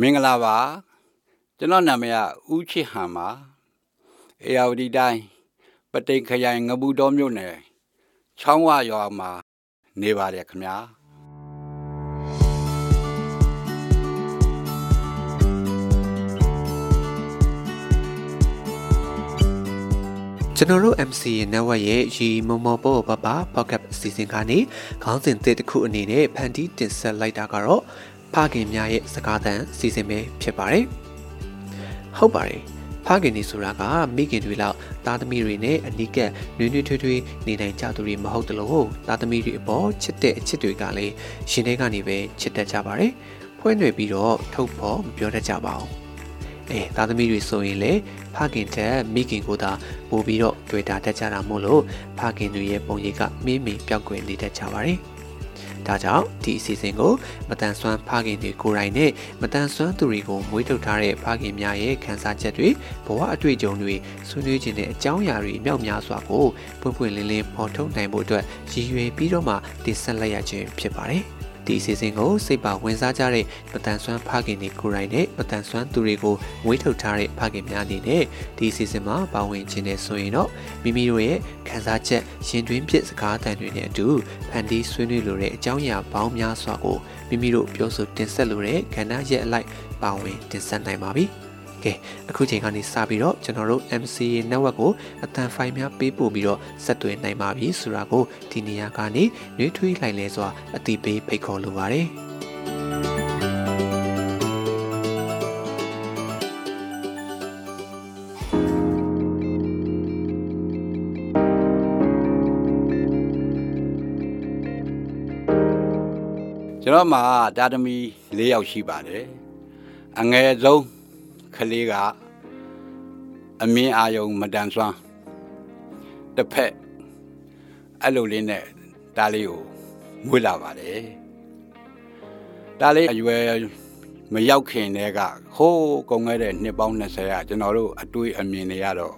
မင်္ဂလာပါကျွန်တော်နာမည်ကဦးချစ်ဟန်ပါအေယာဝတီတိုင်းပတိန်ခရိုင်ငပူတော်မြို့နယ်ချောင်းဝရွာမှာနေပါတယ်ခင်ဗျာကျွန်တော်တို့ MCA network ရဲ့ရီမမောပေါ်ပပ pocket အစီအစဉ်ကနေခေါင်းစဉ်သစ်တစ်ခုအနေနဲ့ဖန်တီးတင်ဆက်လိုက်တာကတော့ ဖခင်များရဲ့စကားသံအစီအစဉ်ပဲဖြစ်ပါတယ်။ဟုတ်ပါတယ်။ဖခင်တွေဆိုတာကမိခင်တွေလောက်သားသမီးတွေနဲ့အနီးကပ်နှွေးနှွေးထွေးထွေးနေနိုင်ကြသူတွေမဟုတ်တလို့သားသမီးတွေအပေါ်ချစ်တဲ့အချစ်တွေကလည်းရှင်တွေကနေပဲချစ်တတ်ကြပါတယ်။ဖွင့်တွေပြီးတော့ထုတ်ဖို့မပြောတတ်ကြပါဘူး။အဲသားသမီးတွေဆိုရင်လေဖခင်တဲ့မိခင်ကိုသာပို့ပြီးတော့တွေ့တာတတ်ကြတာမို့လို့ဖခင်တွေရဲ့ပုံရိပ်ကမင်းမင်းပြောက်ကွယ်နေတတ်ကြပါတယ်။ ဒါကြောင့်ဒီအစီအစဉ်ကိုမတန်ဆွမ်းဖခင်တွေကိုယ်တိုင်နဲ့မတန်ဆွမ်းသူတွေကိုမွေးထုတ်ထားတဲ့ဖခင်များရဲ့ခံစားချက်တွေဘဝအတွေ့အကြုံတွေဆွေးနွေးခြင်းတဲ့အကြောင်းအရာတွေအမြောက်များစွာကိုပွင့်ပွင့်လင်းလင်းဖော်ထုတ်နိုင်ဖို့အတွက်ရည်ရွယ်ပြီးတော့မှတင်ဆက်လိုက်ရခြင်းဖြစ်ပါတယ်။ ဒီအစီအစဉ်ကိုစိတ်ပါဝင်စားကြတဲ့မတန်ဆွမ်းဖခင်တွေကိုယ်တိုင်နဲ့မတန်ဆွမ်းသူတွေကိုမွေးထုတ်ထားတဲ့ဖခင်များအနေနဲ့ဒီအစီအစဉ်မှာပါဝင်ခြင်းနဲ့ဆိုရင်တော့မိမိတို့ရဲ့ခံစားချက်ရင်တွင်းဖြစ်စကားတန်တွေနဲ့အတူဖန်တီးဆွေးနွေးလိုတဲ့အကြောင်းအရာပေါင်းများစွာကိုမိမိတို့ပြောဆိုတင်ဆက်လိုတဲ့ကဏ္ဍရက်အလိုက်ပါဝင်တင်ဆက်နိုင်ပါပြီ။ ကဲအခုချိန်ကနေစပြီးတော့ကျွန်တော်တို့ MCA network ကိုအတန်ဖိုင်များပေးပို့ပြီးတော့ဆက်သွယ်နိုင်ပါပြီဆိုတာကိုဒီနေရာကနေနှွေးထွေးလိုက်လဲစွာအတိပေးဖိတ်ခေါ်လိုပါတယ်ကျွန်တော်မှာတာသမီ၄ယောက်ရှိပါတယ်အငယ်ဆုံး ကလေးကအမြင်အာယုံမတန်ဆွမ်းတစ်ဖက်အဲ့လိုလေးနဲ့တားလေးကိုမွေးလာပါတယ်တားလေးအရွယ်မရောက်ခင်တည်းကဟိုးကုန်ခဲ့တဲ့နှစ်ပေါင်း20ကကျွန်တော်တို့အတွေးအမြင်တွေရတော့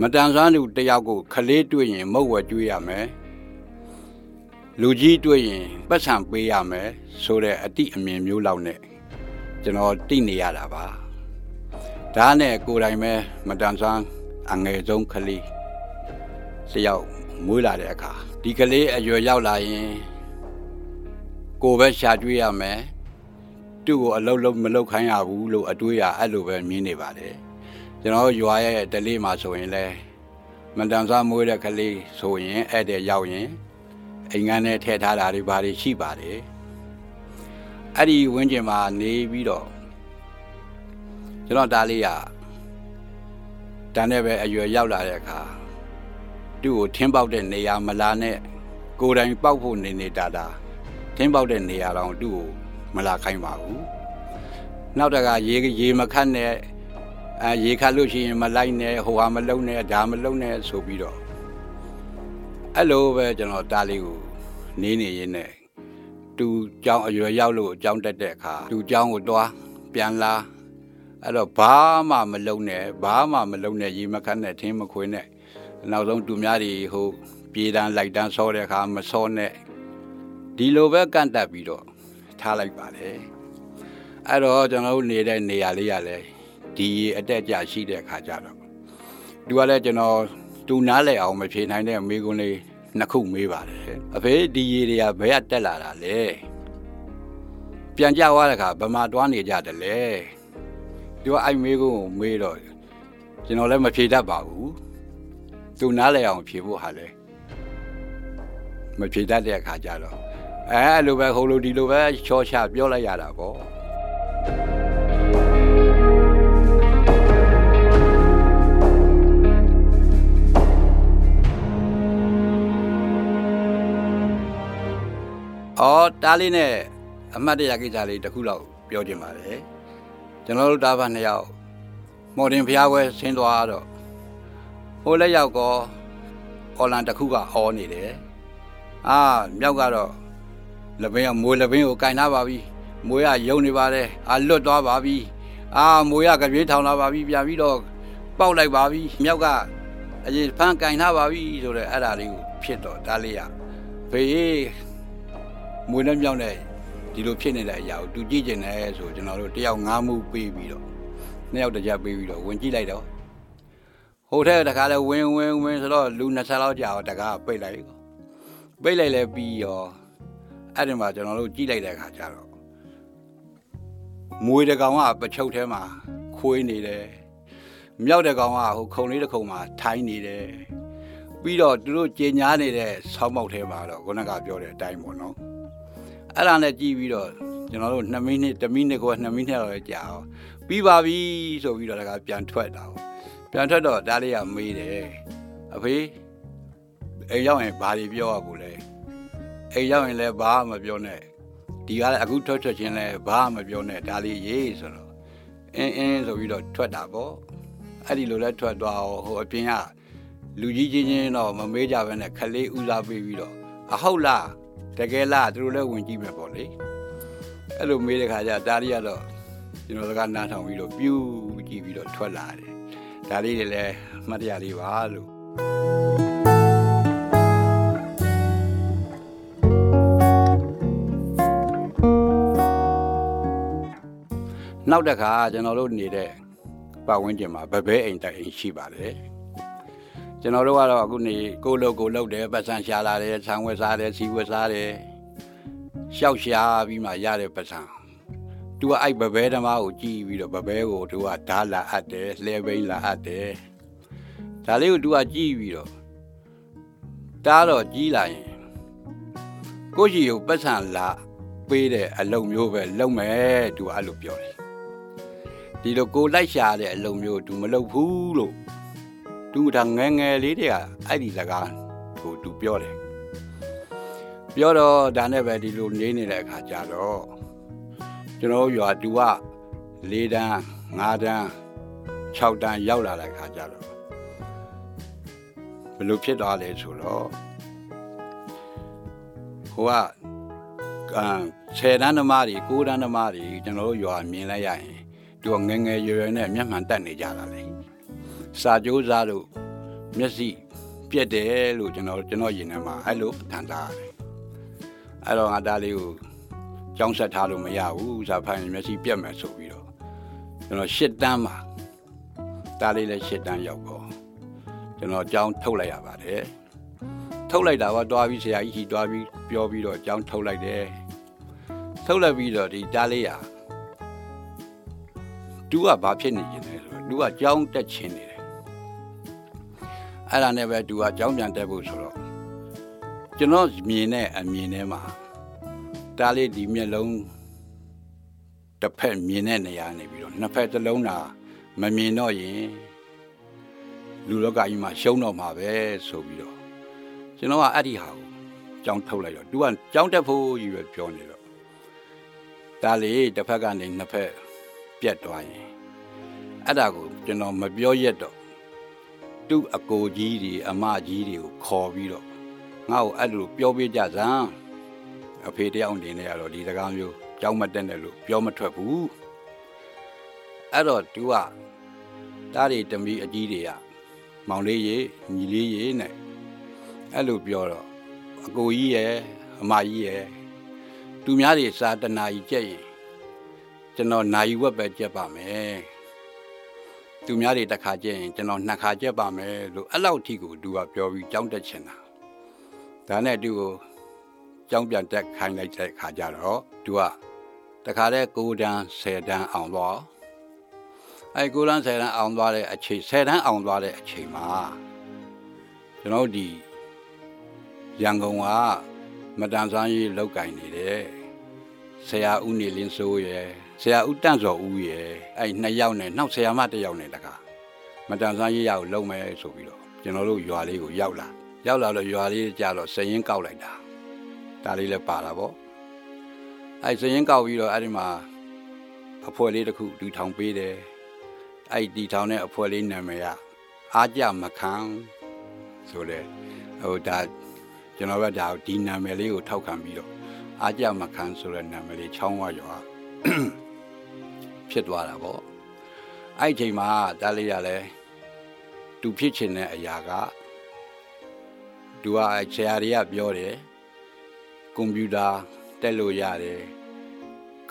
မတန်ဆွမ်းသူတယောက်ကိုခလေးတွေ့ရင်မုတ်ဝဲကျွေးရမယ်လူကြီးတွေ့ရင်ပတ်စံပေးရမယ်ဆိုတဲ့အတိအမြင်မျိုးလောက်နဲ့ ကျွန်တော်သိနေရတာပါဒါနဲ့ကိုယ်တိုင်ပဲမတန်ဆွမ်းအငယ်ဆုံးကလေးတယောက်မွေးလာတဲ့အခါဒီကလေးအရွယ်ရောက်လာရင်ကိုယ်ပဲရှာကျွေးရမယ်သူ့ကိုအလုံးလုံးမလုပ်ခိုင်းရဘူးလို့အတွေးရအဲ့လိုပဲမြင်နေပါတယ်ကျွန်တော်ရွာရဲ့တလေးမှာဆိုရင်လဲမတန်ဆွမ်းမွေးတဲ့ကလေးဆိုရင်အဲ့တဲ့ရောက်ရင်အိမ်ငန်းနဲ့ထည့်ထားတာတွေဘာတွေရှိပါတယ် အဲ့ဒီဝင်းကျင်မှာနေပြီးတော့ကျွန်တော်ဒါလေးကတန်းနဲ့ပဲအရွယ်ရောက်လာတဲ့အခါသူ့ကိုထင်းပေါက်တဲ့နေရာမလာနဲ့ကိုယ်တိုင်ပေါက်ဖို့နေနေတာတာထင်းပေါက်တဲ့နေရာတော့သူ့ကိုမလာခိုင်းပါဘူးနောက်တကရေရေမခတ်နဲ့အဲရေခတ်လို့ရှိရင်မလိုက်နဲ့ဟိုဟာမလုံနဲ့ဒါမလုံနဲ့ဆိုပြီးတော့အဲ့လိုပဲကျွန်တော်တားလေးကိုနေနေရင်းနဲ့ သူကြောင်းအရွယ်ရောက်လို့အကြောင်းတက်တဲ့အခါသူကြောင်းကိုတွားပြန်လာအဲ့တော့ဘာမှမလုံနဲ့ဘာမှမလုံနဲ့ရေမခတ်နဲ့ထင်းမခွေနဲ့နောက်ဆုံးသူများတွေဟိုပြေးတန်းလိုက်တန်းဆောတဲ့အခါမဆောနဲ့ဒီလိုပဲကန့်တက်ပြီးတော့ထားလိုက်ပါတယ်အဲ့တော့ကျွန်တော်တို့နေတဲ့နေရာလေးရလဲဒီအတက်ကြရှိတဲ့အခါကျတော့သူကလည်းကျွန်တော်သူနားလဲအောင်မဖြေနိုင်တဲ့မိကုန်းလေး နှစ်ခုမေးပါတယ်အဖေဒီရေတွေကဘယ်ကတက်လာတာလဲပြန်ကြသွားတဲ့ခါဗမာတွားနေကြတယ်လေသူကအဲ့မေးကိုမေးတော့ကျွန်တော်လည်းမဖြေတတ်ပါဘူးသူနားလဲအောင်ဖြေဖို့ဟာလဲမဖြေတတ်တဲ့အခါကျတော့အဲအဲ့လိုပဲဟိုလိုဒီလိုပဲချောချပြောလိုက်ရတာပေါ့ အော်တားလေးနဲ့အမှတ်တရကိစ္စလေးတစ်ခုလောက်ပြောချင်ပါတယ်ကျွန်တော်တို့တားပါနှစ်ယောက်မော်ဒင်ဖျားခွဲဆင်းသွားတော့ဟိုလက်ရောက်ကောအော်လန်တစ်ခုကအော်နေတယ်အာမြောက်ကတော့လပင်းကမွေးလပင်းကိုကင်ထားပါပြီမွေးကယုံနေပါတယ်အာလွတ်သွားပါပြီအာမွေးကကြွေးထောင်လာပါပြီပြန်ပြီးတော့ပေါက်လိုက်ပါပြီမြောက်ကအရင်ဖမ်းကင်ထားပါပြီဆိုတော့အဲ့ဒါလေးကိုဖြစ်တော့ဒါလေးရဖေး မွေးနဲ့မြောက်နဲ့ဒီလိုဖြစ်နေတဲ့အရာကိုသူကြည့်ကျင်တယ်ဆိုကျွန်တော်တို့တယောက်ငားမှုပေးပြီးတော့နှစ်ယောက်တစ်ကြပေးပြီးတော့ဝင်ကြည့်လိုက်တော့ဟိုထက်တခါလဲဝင်ဝင်ဝင်ဆိုတော့လူ20လောက်ကြာတော့တကားပိတ်လိုက်ပိတ်လိုက်လဲပြီးရောအဲ့ဒီမှာကျွန်တော်တို့ကြည့်လိုက်တဲ့အခါကျတော့မွေတကောင်ကပချုပ်ထဲမှာခွေးနေတယ်မြောက်တဲ့ကောင်ကဟိုခုံလေးတစ်ခုံမှာထိုင်းနေတယ်ပြီးတော့သူတို့ကြင်ညာနေတဲ့ဆောင်းမောက်ထဲမှာတော့ခုနကပြောတဲ့အတိုင်းပေါ့နော် အဲ့ဒါနဲ့ကြည့်ပြီးတော့ကျွန်တော်တို့2မိနစ်1မိနစ်ကို2မိနစ်လောက်ကြာအောင်ပြီးပါပြီဆိုပြီးတော့တကပြန်ထွက်တာပြန်ထွက်တော့ဒါလေးကမေးတယ်အဖေအိမ်ရောက်ရင်ဘာတွေပြောရကိုလဲအိမ်ရောက်ရင်လည်းဘာမှမပြောနဲ့ဒီကလည်းအခုထွက်ထွက်ချင်းလည်းဘာမှမပြောနဲ့ဒါလေးရေးဆိုတော့အင်းအင်းဆိုပြီးတော့ထွက်တာပေါ့အဲ့ဒီလိုလဲထွက်သွားဟိုအပြင်ကလူကြီးချင်းချင်းတော့မမေးကြဘဲနဲ့ခလေးဦးစားပေးပြီးတော့အဟုတ်လား တကယ်လားသူတို့လည်းဝင်ကြည့်မယ်ပေါ့လေအဲ့လိုမေးတဲ့ခါကျဒါရီကတော့ကျွန်တော်ကနားထောင်ပြီးတော့ပြူးကြည့်ပြီးတော့ထွက်လာတယ်ဒါလေးတွေလည်းမှတ်ရလေးပါလို့နောက်တစ်ခါကျွန်တော်တို့နေတဲ့ပတ်ဝန်းကျင်မှာဗဘဲအိမ်တိုက်အိမ်ရှိပါတယ် ကျွန်တော်တို့ကတော့အခုနေကိုလုတ်ကိုလုတ်တယ်ပတ်စံရှာလာတယ်ဆံဝက်စားတယ်စီဝက်စားတယ်ရှောက်ရှာပြီးမှရတဲ့ပတ်စံသူကအဲ့ဗဘဲဓမားကိုကြည့်ပြီးတော့ဗဘဲကိုသူကဓာလာအပ်တယ်လှဲဘိန်းလာအပ်တယ်ဒါလေးကိုသူကကြည့်ပြီးတော့တားတော့ကြီးလာရင်ကိုကြီးကိုပတ်စံလာပေးတဲ့အလုံမျိုးပဲလုံမယ်သူကအဲ့လိုပြောတယ်ဒီလိုကိုလိုက်ရှာတဲ့အလုံမျိုးသူမလုပ်ဘူးလို့ သူဒါငယ်ငယ်လေးတည်းကအဲ့ဒီစကားကိုသူပြောတယ်ပြောတော့ဒါနဲ့ပဲဒီလိုနေနေတဲ့အခါကျတော့ကျွန်တော်ရွာသူက၄တန်း၅တန်း6တန်းရောက်လာတဲ့အခါကျတော့ဘယ်လိုဖြစ်သွားလဲဆိုတော့ဟိုက10တန်းသမားတွေ9တန်းသမားတွေကျွန်တော်တို့ရွာမြင်လိုက်ရရင်သူကငငယ်ရွယ်ရွယ်နဲ့မျက်မှန်တက်နေကြတာလေ စာကြိုးစားလို့မျက်စိပြက်တယ်လို့ကျွန်တော်ကျွန်တော်ရင်ထဲမှာအဲ့လိုထန်သားရတယ်အဲ့တော့ငါသားလေးကိုကြောင်းဆက်ထားလို့မရဘူးစာဖတ်ရင်မျက်စိပြက်မယ်ဆိုပြီးတော့ကျွန်တော်ရှစ်တန်းမှာသားလေးလည်းရှစ်တန်းရောက်တော့ကျွန်တော်ကြောင်းထုတ်လိုက်ရပါတယ်ထုတ်လိုက်တာကတွားပြီးဆရာကြီးကြီးတွားပြီးပြောပြီးတော့ကြောင်းထုတ်လိုက်တယ်ထုတ်လိုက်ပြီးတော့ဒီသားလေးရာသူကဘာဖြစ်နေခြင်းလဲဆိုတော့သူကကြောင်းတက်ခြင်းနေတယ် အဲ့ဒါနဲ့ပဲသူကကြောင်းပြန်တက်ဖို့ဆိုတော့ကျွန်တော်မြင်တဲ့အမြင်ထဲမှာတားလေးဒီမျက်လုံးတစ်ဖက်မြင်တဲ့နေရာနေပြီးတော့နှစ်ဖက်တစ်လုံးသာမမြင်တော့ရင်လူလောကကြီးမှာရှုံးတော့မှာပဲဆိုပြီးတော့ကျွန်တော်ကအဲ့ဒီဟာကိုကြောင်းထုတ်လိုက်တော့သူကကြောင်းတက်ဖို့ကြီးပဲပြောနေတော့ဒါလေးတစ်ဖက်ကနေနှစ်ဖက်ပြတ်သွားရင်အဲ့ဒါကိုကျွန်တော်မပြောရက်တော့ သူ့အကိုကြီးတွေအမကြီးတွေကိုခေါ်ပြီးတော့ငါ့ကိုအဲ့လိုပြောပြကြစမ်းအဖေတယောက်အနေနဲ့ကတော့ဒီစကားမျိုးကြောင်းမတက်နဲ့လို့ပြောမထွက်ဘူးအဲ့တော့သူကတားတွေတမီအကြီးတွေကမောင်လေးရေညီလေးရေနဲ့အဲ့လိုပြောတော့အကိုကြီးရဲ့အမကြီးရဲ့သူများတွေစာတနာကြီးကြက်ရင်ကျွန်တော်နိုင်ဝက်ပဲကြက်ပါမယ် သူများတွေတစ်ခါကြက်ရင်ကျွန်တော်နှစ်ခါကြက်ပါမယ်လို့အဲ့လောက်ထိကိုသူကပြောပြီးကြောင်းတက်ချင်တာဒါနဲ့သူကိုကြောင်းပြန်တက်ခိုင်းလိုက်တဲ့ခါကျတော့သူကတခါတည်း9တန်း10တန်းအောင်သွားအဲ9တန်း10တန်းအောင်သွားတဲ့အချိန်10တန်းအောင်သွားတဲ့အချိန်မှာကျွန်တော်ဒီရန်ကုန်ကမတန်ဆွမ်းရေးလောက်ကင်နေတယ် ဆရာဦးနေလင်းစိုးရယ်ဆရာဦးတန့်စော်ဦးရယ်အဲ့နှစ်ယောက်နဲ့နောက်ဆရာမတစ်ယောက်နဲ့တကားမတန်ဆွမ်းရေးရကိုလုံမယ်ဆိုပြီးတော့ကျွန်တော်တို့ရွာလေးကိုရောက်လာရောက်လာတော့ရွာလေးကြတော့စရင်ကောက်လိုက်တာဒါလေးလည်းပါတာပေါ့အဲ့စရင်ကောက်ပြီးတော့အဲ့ဒီမှာအဖွဲလေးတစ်ခုဒူထောင်ပေးတယ်အဲ့ဒီထောင်တဲ့အဖွဲ့လေးနာမည်ကအားကြမခံဆိုတဲ့ဟိုဒါကျွန်တော်ကဒါဒီနာမည်လေးကိုထောက်ခံပြီးတော့ အားကြမခံဆိုတဲ့နာမည်လေးချောင်းဝရွာဖြစ်သွားတာပေါ့အဲ့ဒီချိန်မှာဒါလေးရလဲသူဖြစ်ချင်တဲ့အရာကသူကဆရာတွေကပြောတယ်ကွန်ပျူတာတက်လို့ရတယ်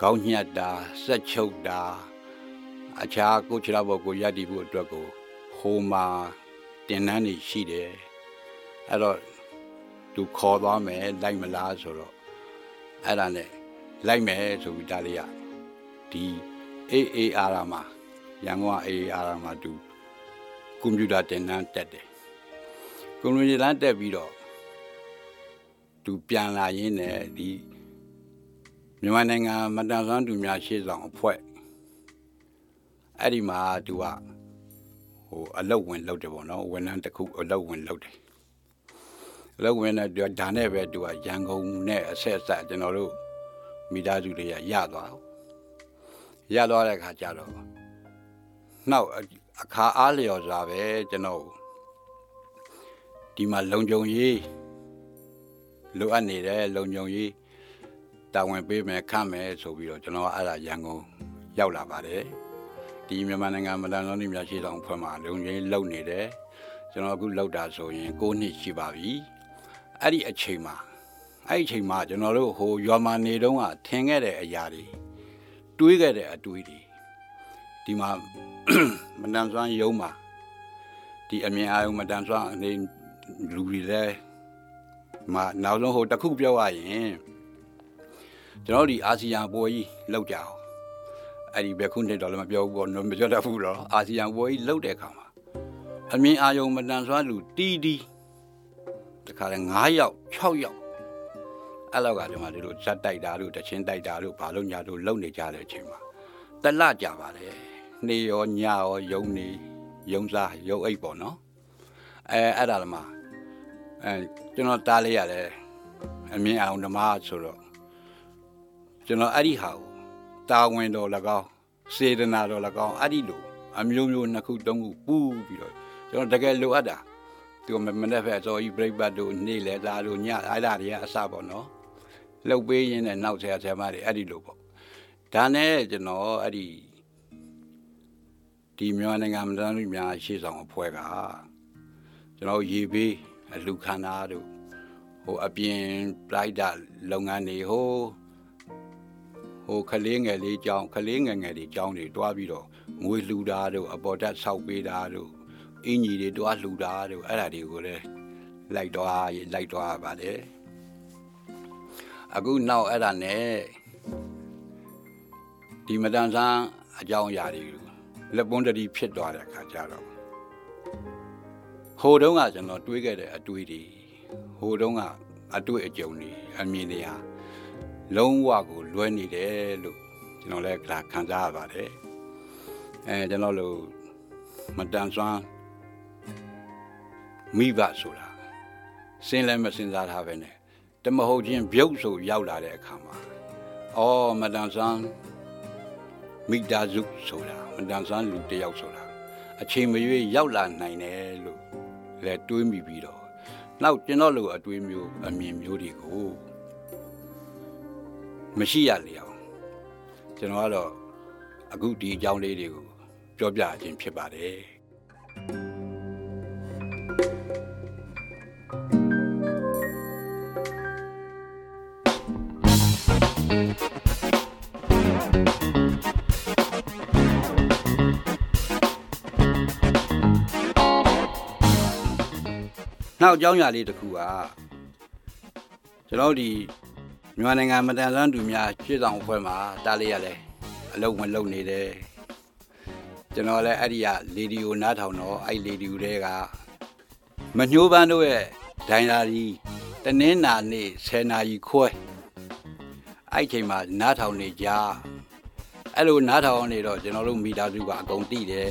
ခေါင်းညှက်တာစက်ချုပ်တာအခြားကိုချလာဘောကိုရည်တည်ဖို့အတွက်ကိုဟိုမှာတင်နန်းနေရှိတယ်အဲ့တော့သူခေါ်သွားမယ်လိုက်မလားဆိုတော့ အဲ့ဒါနဲ့လိုက်မယ်ဆိုပြီးတားလေးရဒီ AAR မှာရန်ကုန်က AAR မှာသူကွန်ပျူတာတင်နန်းတက်တယ်ကွန်ပျူတာတက်ပြီးတော့သူပြန်လာရင်းနဲ့ဒီမြန်မာနိုင်ငံမတန်ဆွမ်းသူများရှေ့ဆောင်အဖွဲ့အဲ့ဒီမှာသူကဟိုအလုတ်ဝင်လုပ်တယ်ပေါ့နော်ဝန်ထမ်းတစ်ခုအလုတ်ဝင်လုပ်တယ်အ လုတ်ဝင်တဲ့ဒါနဲ့ပဲသူကရန်ကုန်နဲ့အဆက်အဆက်ကျွန်တော်တို့မိသားစုတွေကရသွားရသွားတဲ့ခါကျတော့နောက်အခါအားလျော်စွာပဲကျွန်တော်ဒီမှာလုံကြုံရေးလိုအပ်နေတဲ့လုံကြုံရေးတာဝန်ပေးမယ်ခန့်မယ်ဆိုပြီးတော့ကျွန်တော်အဲ့ဒါရန်ကုန်ရောက်လာပါတယ်ဒီမြန်မာနိုင်ငံမတန်လုံးနေများရှိဆောင်ဖွဲ့မှာလုံခြုံရေးလုပ်နေတယ်ကျွန်တော်အခုလောက်တာဆိုရင်9နှစ်ရှိပါပြီ အဲ့ဒီအချိန်မှာအဲ့ဒီအချိန်မှာကျွန်တော်တို့ဟိုရွာမှာနေတုန်းကထင်ခဲ့တဲ့အရာတွေတွေးခဲ့တဲ့အတွေးတွေဒီမှာမတန်ဆွမ်းရုံးမှာဒီအမြင်အာရုံမတန်ဆွမ်းအနေလူတွေလည်းမနောက်ဆုံးဟိုတစ်ခုပြောရရင်ကျွန်တော်ဒီအာဆီယံပွဲကြီးလောက်ကြအောင်အဲ့ဒီဘယ်ခုနှစ်တော့လည်းမပြောဘူးပေါ့မပြောတတ်ဘူးတော့အာဆီယံပွဲကြီးလောက်တဲ့အခါမှာအမြင်အာရုံမတန်ဆွမ်းလူတီးတီး တခါလဲ9ယောက်6ယောက်အဲ့လောက်ကဒီမှာဒီလိုဇက်တိုက်တာလို့တချင်းတိုက်တာလို့ဘာလို့ညာလို့လုံနေကြတဲ့အချိန်မှာတလကြပါလေနေရောညရောယုံနေယုံစားယုံအိတ်ပေါ့နော်အဲအဲ့ဒါလည်းမှာအဲကျွန်တော်တားလေးရတယ်အမြင်အောင်ဓမ္မဆိုတော့ကျွန်တော်အဲ့ဒီဟာကိုတာဝန်တော်၎င်းစေတနာတော်၎င်းအဲ့ဒီလိုအမျိုးမျိုးနှစ်ခုသုံးခုပူးပြီးတော့ကျွန်တော်တကယ်လိုအပ်တာ ဒီမမနေ့ဖက်ဆိုဤပြိပတ်တို့နေ့လေသားတို့ညအဲ့ဒါတွေကအစပေါ့နော်လှုပ်ပေးရင်းနဲ့နောက်ဆရာဆရာမတွေအဲ့ဒီလိုပေါ့ဒါနဲ့ကျွန်တော်အဲ့ဒီဒီမြန်မာနိုင်ငံမတန်းလူများရှေ့ဆောင်အဖွဲ့ကကျွန်တော်ရေပေးအလူခန္ဓာတို့ဟိုအပြင်ပလိုက်တာလုပ်ငန်းတွေဟိုဟိုခလေးငယ်လေးကြောင်းခလေးငယ်ငယ်တွေကြောင်းတွေတွားပြီးတော့ငွေလှူတာတို့အပေါ်တက်ဆောက်ပေးတာတို့ အင်ကြီးတွေတွားလှူတာတို့အဲ့ဒါတွေကိုလည်းလိုက်တွားလိုက်တွားပါတယ်အခုနောက်အဲ့ဒါနဲ့ဒီမတန်ဆန်းအကြောင်းအရာတွေလက်ပွန်းတတိဖြစ်သွားတဲ့အခါကျတော့ဟိုတုန်းကကျွန်တော်တွေးခဲ့တဲ့အတွေးတွေဟိုတုန်းကအတွေ့အကြုံတွေအမြင်တွေဟာလုံးဝကိုလွဲနေတယ်လို့ကျွန်တော်လည်းခံစားရပါတယ်အဲကျွန်တော်တို့မတန်ဆွမ်း မိဘဆိုတာစဉ်းလည်းမစဉ်းစားထားပဲနဲ့တမဟုတ်ချင်းပြုတ်ဆိုရောက်လာတဲ့အခါမှာအော်မတန်ဆွမ်းမိသားစုဆိုတာမတန်ဆွမ်းလူတယောက်ဆိုတာအချိန်မရွေးရောက်လာနိုင်တယ်လို့လည်းတွေးမိပြီးတော့နောက်ကျွန်တော်လိုအတွေးမျိုးအမြင်မျိုးတွေကိုမရှိရလေအောင်ကျွန်တော်ကတော့အခုဒီအကြောင်းလေးတွေကိုပြောပြခြင်းဖြစ်ပါတယ် နောက်အကြောင်းအရာလေးတစ်ခုကကျွန်တော်ဒီမြန်မာနိုင်ငံမတန်ဆွမ်းသူများရှေ့ဆောင်အဖွဲ့မှာတားလေးရလဲအလုံးဝင်လုံနေတယ်ကျွန်တော်လည်းအဲ့ဒီကလေဒီယိုနားထောင်တော့အဲ့လေဒီယိုတွေကမညှိုးပန်းတို့ရဲ့ဒိုင်လာကြီးတနင်္လာနေ့10နာရီခွဲအဲ့ချိန်မှာနားထောင်နေကြအဲ့လိုနားထောင်နေတော့ကျွန်တော်တို့မိသားစုကအကုန်တိတယ်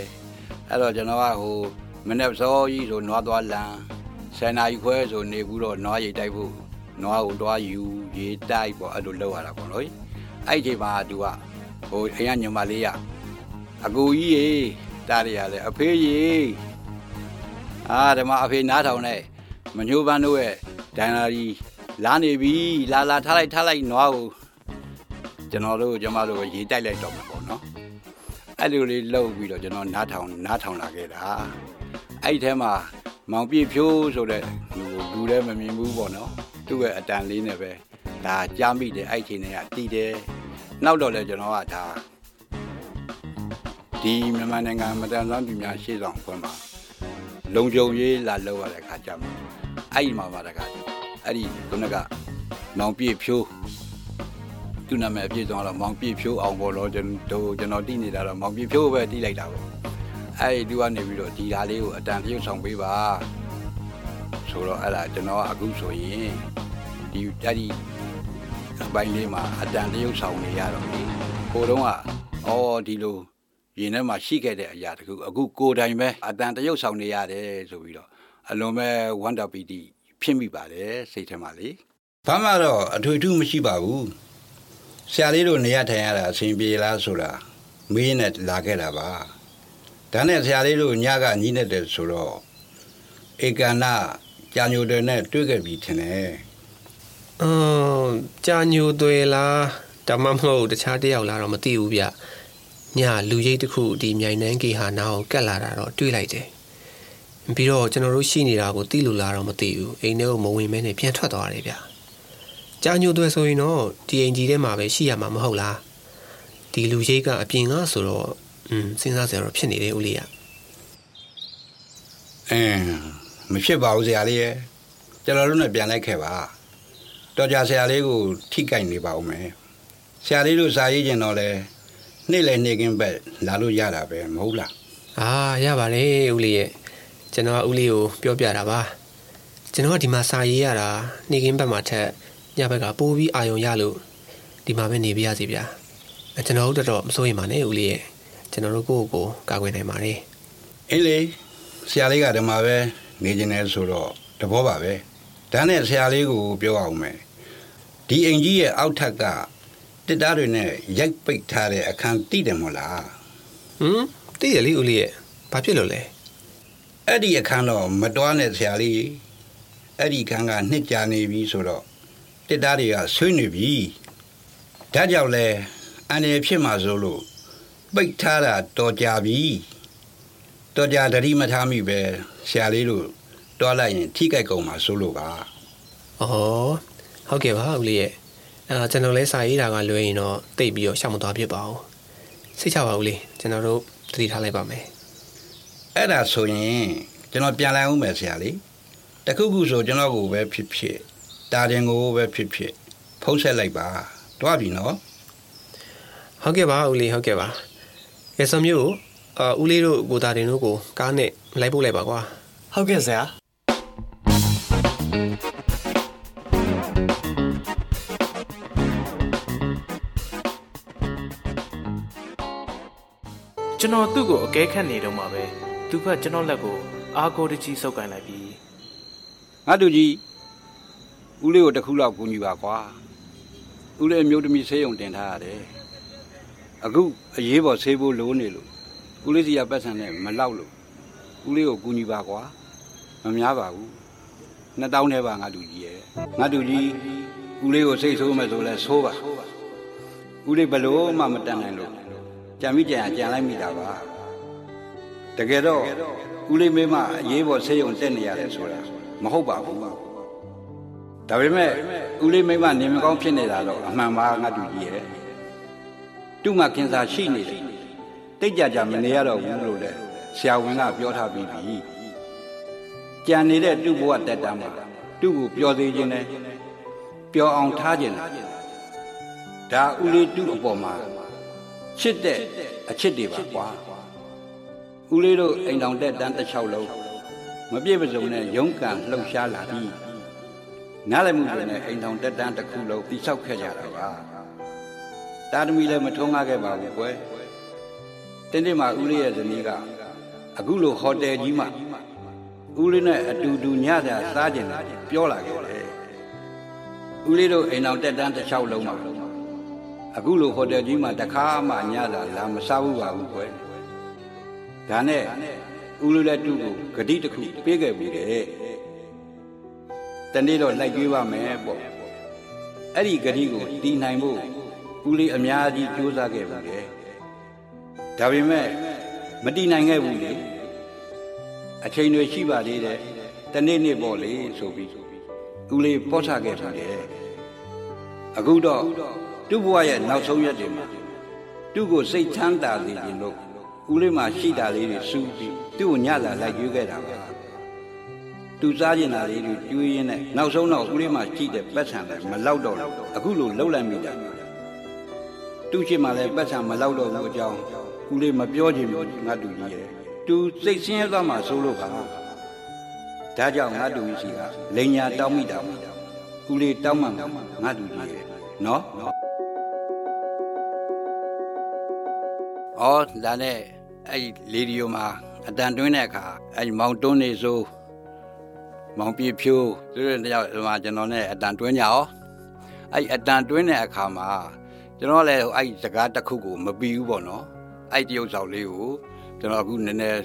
အဲ့တော့ကျွန်တော်ကဟိုမနေ့စောကြီးဆိုနွားသွားလမ်း 10နာရီခွဲဆိုနေဘူးတော့နွားရိတ်တိုက်ဖို့နွားကိုတွားယူရေတိုက်ပေါ့အဲ့လိုလုပ်ရတာပေါ့နော်အဲ့ဒီချိန်မှာသူကဟိုအရင်ညမလေးရအကူကြီးရေတားရရလဲအဖေးကြီးအာဓမ္မအဖေနားထောင်နေမညှိုးပန်းတို့ရဲ့ဒန်လာကြီးလာနေပြီလာလာထားလိုက်ထားလိုက်နွားကိုကျွန်တော်တို့ကျမတို့ရေတိုက်လိုက်တော့မှာပေါ့နော်အဲ့လိုလေးလှုပ်ပြီးတော့ကျွန်တော်နားထောင်နားထောင်လာခဲ့တာအဲ့ဒီထဲမှာ မောင်ပြည့်ဖြိုးဆိုတဲ့လူကိုလူလည်းမမြင်ဘူးပေါ့နော်သူ့ရဲ့အတန်လေးနဲ့ပဲဒါကြားမိတယ်အဲ့ချိန်တွေကတည်တယ်နောက်တော့လဲကျွန်တော်ကဒါဒီမြန်မာနိုင်ငံမတန်ဆွမ်းပြည်များရှေ့ဆောင်ဖွင့်မှာလုံခြုံရေးလာလောက်ရတဲ့ခါကျမှအဲ့ဒီမှာပါတခါအဲ့ဒီခုနကမောင်ပြည့်ဖြိုးသူနာမည်အပြည့်စုံတော့မောင်ပြည့်ဖြိုးအောင်ပေါ်တော့ကျွန်တော်ကျွန်တော်တည်နေတာတော့မောင်ပြည့်ဖြိုးပဲတည်လိုက်တာပဲ အဲ့ဒီသူကနေပြီးတော့ဒီဓာလေးကိုအတန်တရုပ်ဆောင်ပေးပါဆိုတော့အဲ့ဒါကျွန်တော်ကအခုဆိုရင်ဒီအဲ့ဒီအပိုင်းလေးမှာအတန်တရုပ်ဆောင်နေရတော့ဒီဟိုတုန်းကအော်ဒီလိုရင်ထဲမှာရှိခဲ့တဲ့အရာတခုအခုကိုယ်တိုင်ပဲအတန်တရုပ်ဆောင်နေရတယ်ဆိုပြီးတော့အလွန်ပဲဝန္တာပီတိဖြစ်မိပါတယ်စိတ်ထဲမှာလေဘာမှတော့အထွေထူးမရှိပါဘူးဆရာလေးတို့နေရထိုင်ရတာအဆင်ပြေလားဆိုတာမေးနဲ့လာခဲ့တာပါ ဒါနဲ့ဆရာလေးတို့ညကညီးနေတယ်ဆိုတော့ဧကန္နာကြာညိုတယ်နဲ့တွေ့ခဲ့ပြီထင်တယ်အမ်ကြာညိုသွေလားဒါမှမဟုတ်တခြားတယောက်လားတော့မသိဘူးဗျညလူရိတ်တစ်ခုဒီမြိုင်နှန်းကေဟာနာကိုကတ်လာတာတော့တွေးလိုက်တယ်ပြီးတော့ကျွန်တော်တို့ရှိနေတာကိုသိလို့လားတော့မသိဘူးအိမ်ထဲကိုမဝင်မဲနဲ့ပြန်ထွက်သွားတယ်ဗျကြာညိုသွေဆိုရင်တော့ဒီအိမ်ကြီးထဲမှာပဲရှိရမှာမဟုတ်လားဒီလူရိတ်ကအပြင်ကဆိုတော့ อืมစဉ်းစားစရာတော့ဖြစ်နေတယ်ဦးလေးကအင်းမဖြစ်ပါဘူးဆရာလေးရဲ့ကျွန်တော်တို့နဲ့ပြန်လိုက်ခဲ့ပါတော်ကြဆရာလေးကိုထိကြိုက်နေပါဦးမယ်ဆရာလေးတို့စာရေးကျင်တော့လဲနေ့လည်နေ့ကင်းဘက်လာလို့ရတာပဲမဟုတ်လားအာရပါတယ်ဦးလေးရဲ့ကျွန်တော်ကဦးလေးကိုပြောပြတာပါကျွန်တော်ကဒီမှာစာရေးရတာနေကင်းဘက်မှာထက်ညဘက်ကပိုးပြီးအာယုံရလို့ဒီမှာပဲနေပြရစီဗျာအဲကျွန်တော်တို့တော့မစိုးရင်ပါနဲ့ဦးလေးရဲ့ ကျွန်တော်တို့ကိုယ့်ကိုယ်ကိုကာကွယ်နိုင်ပါတယ်အင်းလေဆရာလေးကဓမ္မပဲနေကျင်တယ်ဆိုတော့တဘောပါပဲဒါနဲ့ဆရာလေးကိုပြောအောင်မယ်ဒီအိမ်ကြီးရဲ့အောက်ထပ်ကတစ်သားတွေနဲ့ရိုက်ပိတ်ထားတဲ့အခန်းတိတယ်မို့လားဟမ်သိရလေဦးလေးရဲ့ဘာဖြစ်လို့လဲအဲ့ဒီအခန်းတော့မတွားနဲ့ဆရာလေးအဲ့ဒီအခန်းကနှစ်ကြာနေပြီဆိုတော့တစ်သားတွေကဆွေးနေပြီဒါကြောင့်လဲအန်ရဖြစ်မှာဆိုလို့ ပိတ်ထားတာတော်ကြပြီတော်ကြတတိမထားမိပဲဆရာလေးတို့တွားလိုက်ရင် ထိကြိုက်ကုန်မှာဆိုလို့ပါဩဟုတ်ကဲ့ပါဦးလေးရဲ့အဲကျွန်တော်လဲစာရေးတာကလွယ်ရင်တော့တိတ်ပြီးတော့ရှောက်မသွားဖြစ်ပါဘူးစိတ်ချပါဦးလေးကျွန်တော်တို့သတိထားလိုက်ပါမယ်အဲ့ဒါဆိုရင်ကျွန်တော်ပြန်လာအောင်မယ်ဆရာလေးတခုခုဆိုကျွန်တော်ကိုပဲဖြစ်ဖြစ်တာတင်ကိုပဲဖြစ်ဖြစ်ဖုံးဆက်လိုက်ပါတွားပြီနော်ဟုတ်ကဲ့ပါဦးလေးဟုတ်ကဲ့ပါ ကဲဆိုမျိုးအာဦးလေးတို့ကိုသားတင်တို့ကိုကားနဲ့လိုက်ပို့လိုက်ပါကွာဟုတ်ကဲ့ဆရာကျွန်တော်သူ့ကိုအကဲခတ်နေတော့မှပဲသူကကျွန်တော်လက်ကိုအာကိုတကြီးဆုပ်ကန်လိုက်ပြီးငါတို့ကြီးဦးလေးကိုတစ်ခုလောက်ကူညီပါကွာဦးလေးအမျိုးသမီးဆေးရုံတင်ထားရတယ် အခုအရေးပေါ်ဆေးဖို့လိုနေလို့ဦးလေးစီကပတ်စံနဲ့မလောက်လို့ဦးလေးကိုကူညီပါကွာမများပါဘူးနှစ်တောင်းထဲပါငါတို့ကြီးရဲ့ငါတို့ကြီးဦးလေးကိုစိတ်ဆိုးမယ်ဆိုလဲဆိုးပါဦးလေးဘလို့မှမတန်နိုင်လို့ကြံမိကြံကြံလိုက်မိတာပါတကယ်တော့ဦးလေးမင်းမအရေးပေါ်ဆေးရုံတက်နေရတယ်ဆိုတာမဟုတ်ပါဘူးဒါပေမဲ့ဦးလေးမိမနေမကောင်းဖြစ်နေတာတော့အမှန်ပါငါတူကြီးရဲ့ သူ့မှာခင်စာရှိနေတယ်တိတ်ကြကြမနေရတော့ဘူးလို့လေဆရာဝန်ကပြောထားပြီးပြီကြံနေတဲ့သူ့ဘဝတက်တာမှာသူ့ကိုပျော်သေးခြင်းနဲ့ပျော်အောင်ထားခြင်းနဲ့ဒါဦးလေးသူ့အပေါ်မှာချစ်တဲ့အချစ်တွေပါကွာဦးလေးတို့အိမ်တောင်တက်တန်းတစ်ချောက်လုံးမပြည့်မစုံနဲ့ရုန်းကန်လှုပ်ရှားလာပြီးနားလည်မှုတွေနဲ့အိမ်တောင်တက်တန်းတစ်ခုလုံးတိဆောက်ခဲ့ကြတာပါ တာသမီလည်းမထုံးကားခဲ့ပါဘူးကွယ်တင်းတင်းမှာဦးလေးရဲ့ဇနီးကအခုလိုဟိုတယ်ကြီးမှာဦးလေးနဲ့အတူတူညစာစားကြတယ်ပြောလာခဲ့တယ်ဦးလေးတို့အိမ်တောင်တက်တန်းတစ်ချောက်လုံးမှာအခုလိုဟိုတယ်ကြီးမှာတခါမှညစာလာမစားဘူးပါဘူးကွယ်ဒါနဲ့ဦးလေးလည်းသူ့ကိုဂတိတစ်ခုပေးခဲ့ပြီတဲ့တနေ့တော့လိုက်ကြွေးပါမယ်ပေါ့အဲ့ဒီဂတိကိုတီးနိုင်ဖို့ ဦးလေးအများကြီးကြိုးစားခဲ့ပါလေဒါပေမဲ့မတီးနိုင်ခဲ့ဘူးလေအချိန်တွေရှိပါသေးတယ်တနေ့နေ့ပေါ့လေဆိုပြီးဦးလေးပော့ချခဲ့ပါတယ်အခုတော့သူ့ဘဝရဲ့နောက်ဆုံးရက်တွေမှာသူ့ကိုစိတ်ချမ်းသာစေခြင်းလို့ဦးလေးမှာရှိတာလေးတွေစူးပြီးသူ့ကိုညလာလိုက်ရွေးခဲ့တာပါသူစားကျင်တာလေးတွေကျွေးရင်းနဲ့နောက်ဆုံးတော့ဦးလေးမှာရှိတဲ့ပတ်ဆံလည်းမလောက်တော့ဘူးအခုလိုလှုပ်လိုက်မိတာ သူ့ရှိမှလည်းပတ်ဆံမလောက်တော့ဘူးအကြောင်းဦးလေးမပြောချင်ဘူးငါတူကြီးရဲ့သူစိတ်ဆင်းရဲသွားမှစိုးလို့ပါဒါကြောင့်ငါတူကြီးစီကလိန်ညာတောင်းမိတာပါဦးလေးတောင်းမှငါတူကြီးရဲ့နော်အော်ဒါနဲ့အဲ့လေဒီယိုမှာအတန်တွင်းတဲ့အခါအဲ့မောင်တွန်းနေဆိုမောင်ပြဖြိုးသူတို့တယောက်ဒီမှာကျွန်တော်နဲ့အတန်တွင်းကြအောင်အဲ့အတန်တွင်းတဲ့အခါမှာ ကျွန်တော်လည်းအဲ့စကားတစ်ခုကိုမပြီးဘူးပေါ့နော်အဲ့တရုပ်ဆောင်လေးကိုကျွန်တော်အခုနည်းနည်း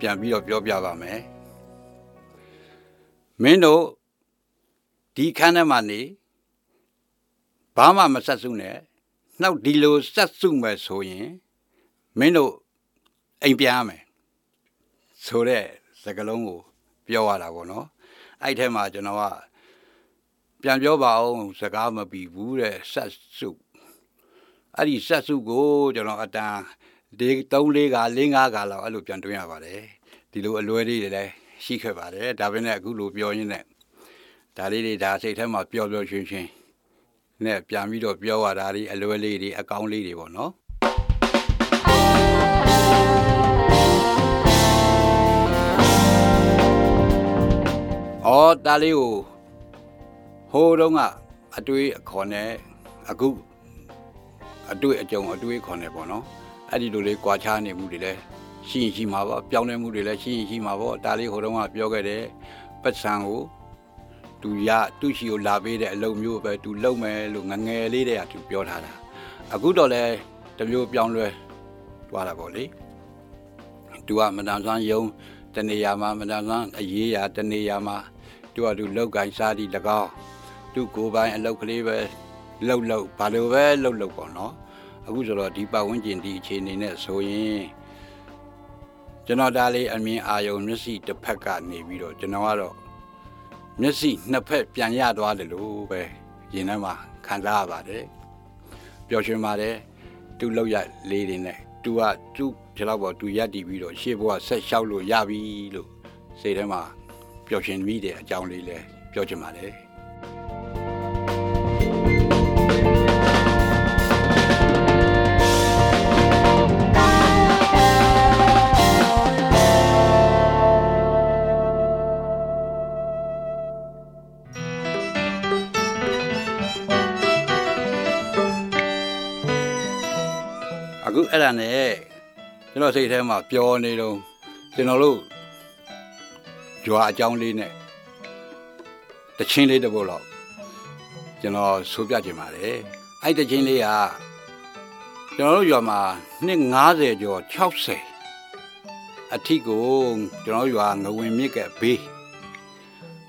ပြန်ပြီးတော့ပြောပြပါမယ်မင်းတို့ဒီခန်းထဲမှာနေဘာမှမဆက်စုနဲ့နောက်ဒီလိုဆက်စုမယ်ဆိုရင်မင်းတို့အိမ်ပြန်ရမယ်ဆိုတဲ့စကားလုံးကိုပြောရတာပေါ့နော်အဲ့ထဲမှာကျွန်တော်ကပြန်ပြောပါအောင်စကားမပြီးဘူးတဲ့ဆက်စု အဲ့ဒီဆက်စုကိုကျွန်တော်အတန်ဒီ3 4က4 5ကလောက်အဲ့လိုပြန်တွင်းရပါတယ်ဒီလိုအလွဲလေးတွေလည်းရှိခဲ့ပါတယ်ဒါပေမဲ့အခုလိုပြောရင်းနဲ့ဒါလေးတွေဒါစိတ်ထဲမှာပျော်ပျော်ရွှင်ရွှင်နဲ့ပြန်ပြီးတော့ပြောရတာဒီအလွဲလေးတွေအကောင်းလေးတွေပေါ့နော်အော်ဒါလေးကိုဟိုးတုန်းကအတွေးအခေါ်နဲ့အခု အတွေ့အကြုံအတွေးခေါ်နေပေါ့နော်အဲ့ဒီလိုလေးကြွားချနေမှုတွေလည်းရှိရင်ရှိမှာပေါ့ပြောင်းလဲမှုတွေလည်းရှိရင်ရှိမှာပေါ့ဒါလေးဟိုတုန်းကပြောခဲ့တယ်ပတ်စံကိုသူရသူ့ရှိကိုလာပေးတဲ့အလုပ်မျိုးပဲသူလုံမယ်လို့ငငယ်လေးတည်းကသူပြောထားတာအခုတော့လဲတမျိုးပြောင်းလဲသွားတာပေါ့လေသူကမတန်ဆွမ်းယုံတနေရာမှာမတန်ဆွမ်းအရေးရာတနေရာမှာသူကသူလောက်ကင်စားသည်၎င်းသူကိုယ်ပိုင်အလုပ်ကလေးပဲ လှုပ်လှုပ်ဘာလို့ပဲလှုပ်လှုပ်ပေါ့နော်အခုဆိုတော့ဒီပတ်ဝန်းကျင်ဒီအခြေအနေနဲ့ဆိုရင်ကျွန်တော်ဒါလေးအမြင်အာယုံမျက်စိတစ်ဖက်ကနေပြီးတော့ကျွန်တော်ကတော့မျက်စိနှစ်ဖက်ပြန်ရသွားတယ်လို့ပဲရင်ထဲမှာခံစားရပါတယ်ပျော်ရွှင်ပါတယ်သူ့လောက်ရလေးတွေနဲ့သူကသူ့ဒီလောက်ပေါ်သူရက်တည်ပြီးတော့ရှေ့ဘဝဆက်လျှောက်လို့ရပြီလို့စိတ်ထဲမှာပျော်ရွှင်မိတဲ့အကြောင်းလေးလည်းပြောချင်ပါတယ် အခုအဲ့ဒါနဲ့ကျွန်တော်စိတ်ထဲမှာပျော်နေတော့ကျွန်တော်တို့ကြွားအကြောင်းလေးနဲ့တချင်းလေးတစ်ပုတ်လောက်ကျွန်တော်ဆိုပြချင်ပါတယ်အဲ့တချင်းလေးကကျွန်တော်တို့ရွာမှာနှစ်90ကျော်60အထိကိုကျွန်တော်ရွာငဝင်မြစ်ကဘေး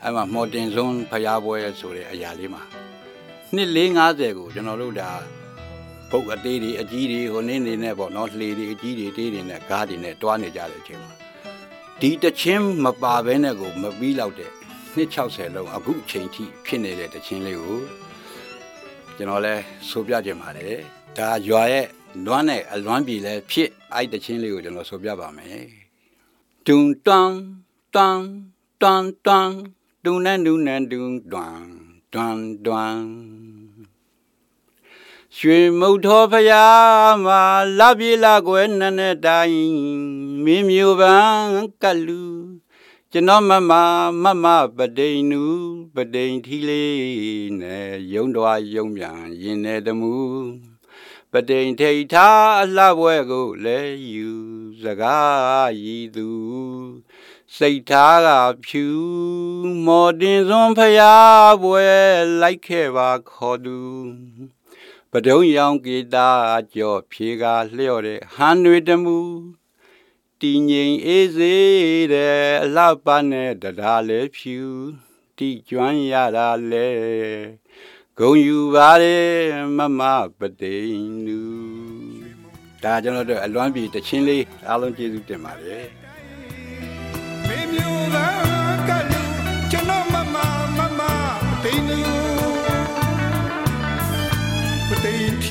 အဲ့မှာမော်တင်စွန်းဖျားပွဲဆိုတဲ့အရာလေးမှာနှစ်450ကိုကျွန်တော်တို့ဒါ ပုတ်အသေးတွေအကြီးတွေဟိုနေနေနဲ့ပေါ့နော်လှေတွေအကြီးတွေတေးတွေနဲ့ကားတွေနဲ့တွားနေကြတဲ့အချိန်မှာဒီတချင်းမပါဘဲနဲ့ကိုမပြီးတော့တဲ့နှစ်60လုံးအခုအချိန်ထိဖြစ်နေတဲ့တချင်းလေးကိုကျွန်တော်လဲဆိုပြခြင်းပါတယ်ဒါရွာရဲ့လွမ်းနဲ့အလွမ်းပြည်လဲဖြစ်အဲ့တချင်းလေးကိုကျွန်တော်ဆိုပြပါမယ်တွန်တန်တန်တန်တန်ဒုန်နဲ့ဒုန်နဲ့ဒုန်တွန်တွန်တွန် ရွှေမုတ်တော်ဖရာမှာလပြေလာကွယ်နနဲ့တိုင်းမင်းမျိုးပန်းကလူကျွန်တော်မမမမပဒိန်နူပဒိန်ထီလေးနဲ့ယုံတော်ယုံပြန်ရင်နေတမှုပဒိန်ထိတ်ထားအလှပွဲကိုလဲယူစကားရည်သူစိတ်ထားကဖြူမော်တင်စွန်ဖရာပွဲလိုက်ခဲ့ပါခေါ်သူ ပဒုံရောင်ကေတာကြော့ဖြေကလျော့တဲ့ဟန်တွေတမှုတည်ငြိမ်အေးစေတဲ့အလှပနဲ့တရားလဲဖြူတိကျွမ်းရတာလဲဂုံယူပါတယ်မမပတိန်နူဒါကျွန်တော်တို့အလွမ်းပြေတချင်းလေးအားလုံးကျေးဇူးတင်ပါတယ်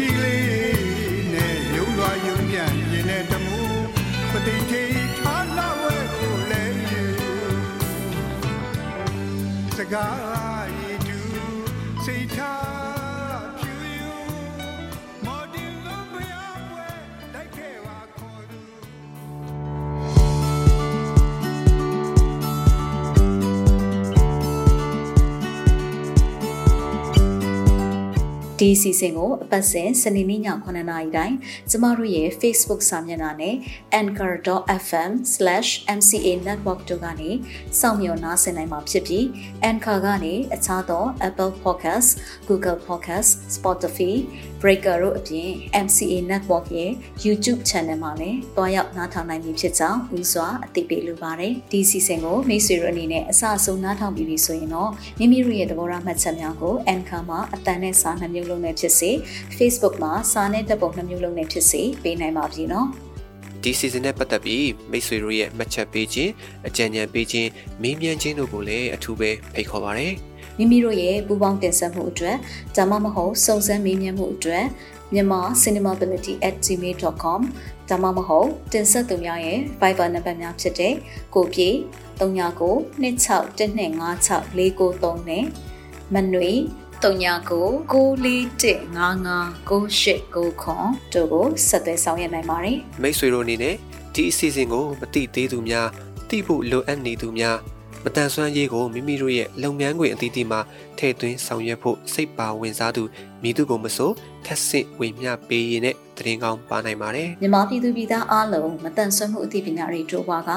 ရှိလေးနဲ့ရုံသွားရုံပြန်ရင်နဲ့တမှုပတိထေထာလာဝဲကိုလဲယူစကား ဒီစီစဉ်ကိုအပတ်စဉ်စနေနေ့ည9:00နာရီတိုင်းကျမတို့ရဲ့ Facebook စာမျက်နှာနဲ့ anchor.fm/mca network တို့ကနေစောင့်မျှော်နားဆင်နိုင်မှာဖြစ်ပြီး Anchor ကနေအခြားသော Apple Podcast, Google Podcast, Spotify, Breaker တို့အပြင် MCA network ရဲ့ YouTube channel မှာလည်းတွားရောက်နားထောင်နိုင်ပြီဖြစ်ကြောင်းဦးစွာအသိပေးလိုပါတယ်ဒီစီစဉ်ကိုမိတ်ဆွေတို့အနေနဲ့အစအဆုံးနားထောင်ပြီးပြီဆိုရင်တော့မိမိတို့ရဲ့သဘောထားမှတ်ချက်များကို Anchor မှာအတန်နဲ့စာနှမျိုးလုံးနဲ့ဖြစ်စေ Facebook မှာစာနဲ့တပ်ပုံနှမျိုးလုံးနဲ့ဖြစ်စေပေးနိုင်ပါပြီနော်ဒီ season နဲ့ပတ်သက်ပြီးမိတ်ဆွေတို့ရဲ့မှတ်ချက်ပေးခြင်းအကြံဉာဏ်ပေးခြင်းမေးမြန်းခြင်းတို့ကိုလည်းအထူးပဲဖိတ်ခေါ်ပါရစေမိမိတို့ရဲ့ပူပေါင်းတင်ဆက်မှုအတွက်ဒါမှမဟုတ်စုံစမ်းမေးမြန်းမှုအတွက်မြန်မာ cinemability@gmail.com ဒါမှမဟုတ်တင်ဆက်သူများရဲ့ Viber နံပါတ်များဖြစ်တဲ့ကိုပြေ39 26125649နဲ့မနွေ 39 941559899တို့ကိုဆက်သွယ်ဆောင်ရွက်နိုင်ပါတယ်မိတ်ဆွေတို့အနေနဲ့ဒီအစီအစဉ်ကိုမတိသေးသူများတိဖို့လိုအပ်နေသူများမတန်ဆွမ်းရေးကိုမိမိတို့ရဲ့လုပ်ငန်းခွင်အသီးသီးမှာထည့်သွင်းဆောင်ရွက်ဖို့စိတ်ပါဝင်စားသူမိသူကိုမဆို ထက်ဆင့်ဝေမျှပေးရတဲ့တရင်ကောင်းပါနိုင်ပါတယ်မြန်မာပြည်သူပြည်သားအားလုံးမတန်ဆွမ်းမှုအသိပညာတွေတိုးပွားက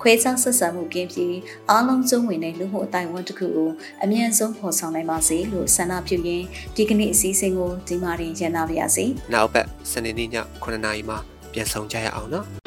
ခွဲခြားဆက်ဆံမှုကင်းပြီးအားလုံးစုံဝင်တဲ့လူမှုအတိုင်းအဝန်တစ်ခုကိုအမြင့်ဆုံးဖော်ဆောင်နိုင်ပါစေလို့ဆန္ဒပြုရင်းဒီကနေ့အစည်းအဝေးကိုဒီမှာတင်ရန်နာပါရစေနောက်ပတ်စနေနေ့ည9:00နာရီမှာပြန်ဆောင်ကြရအောင်နော်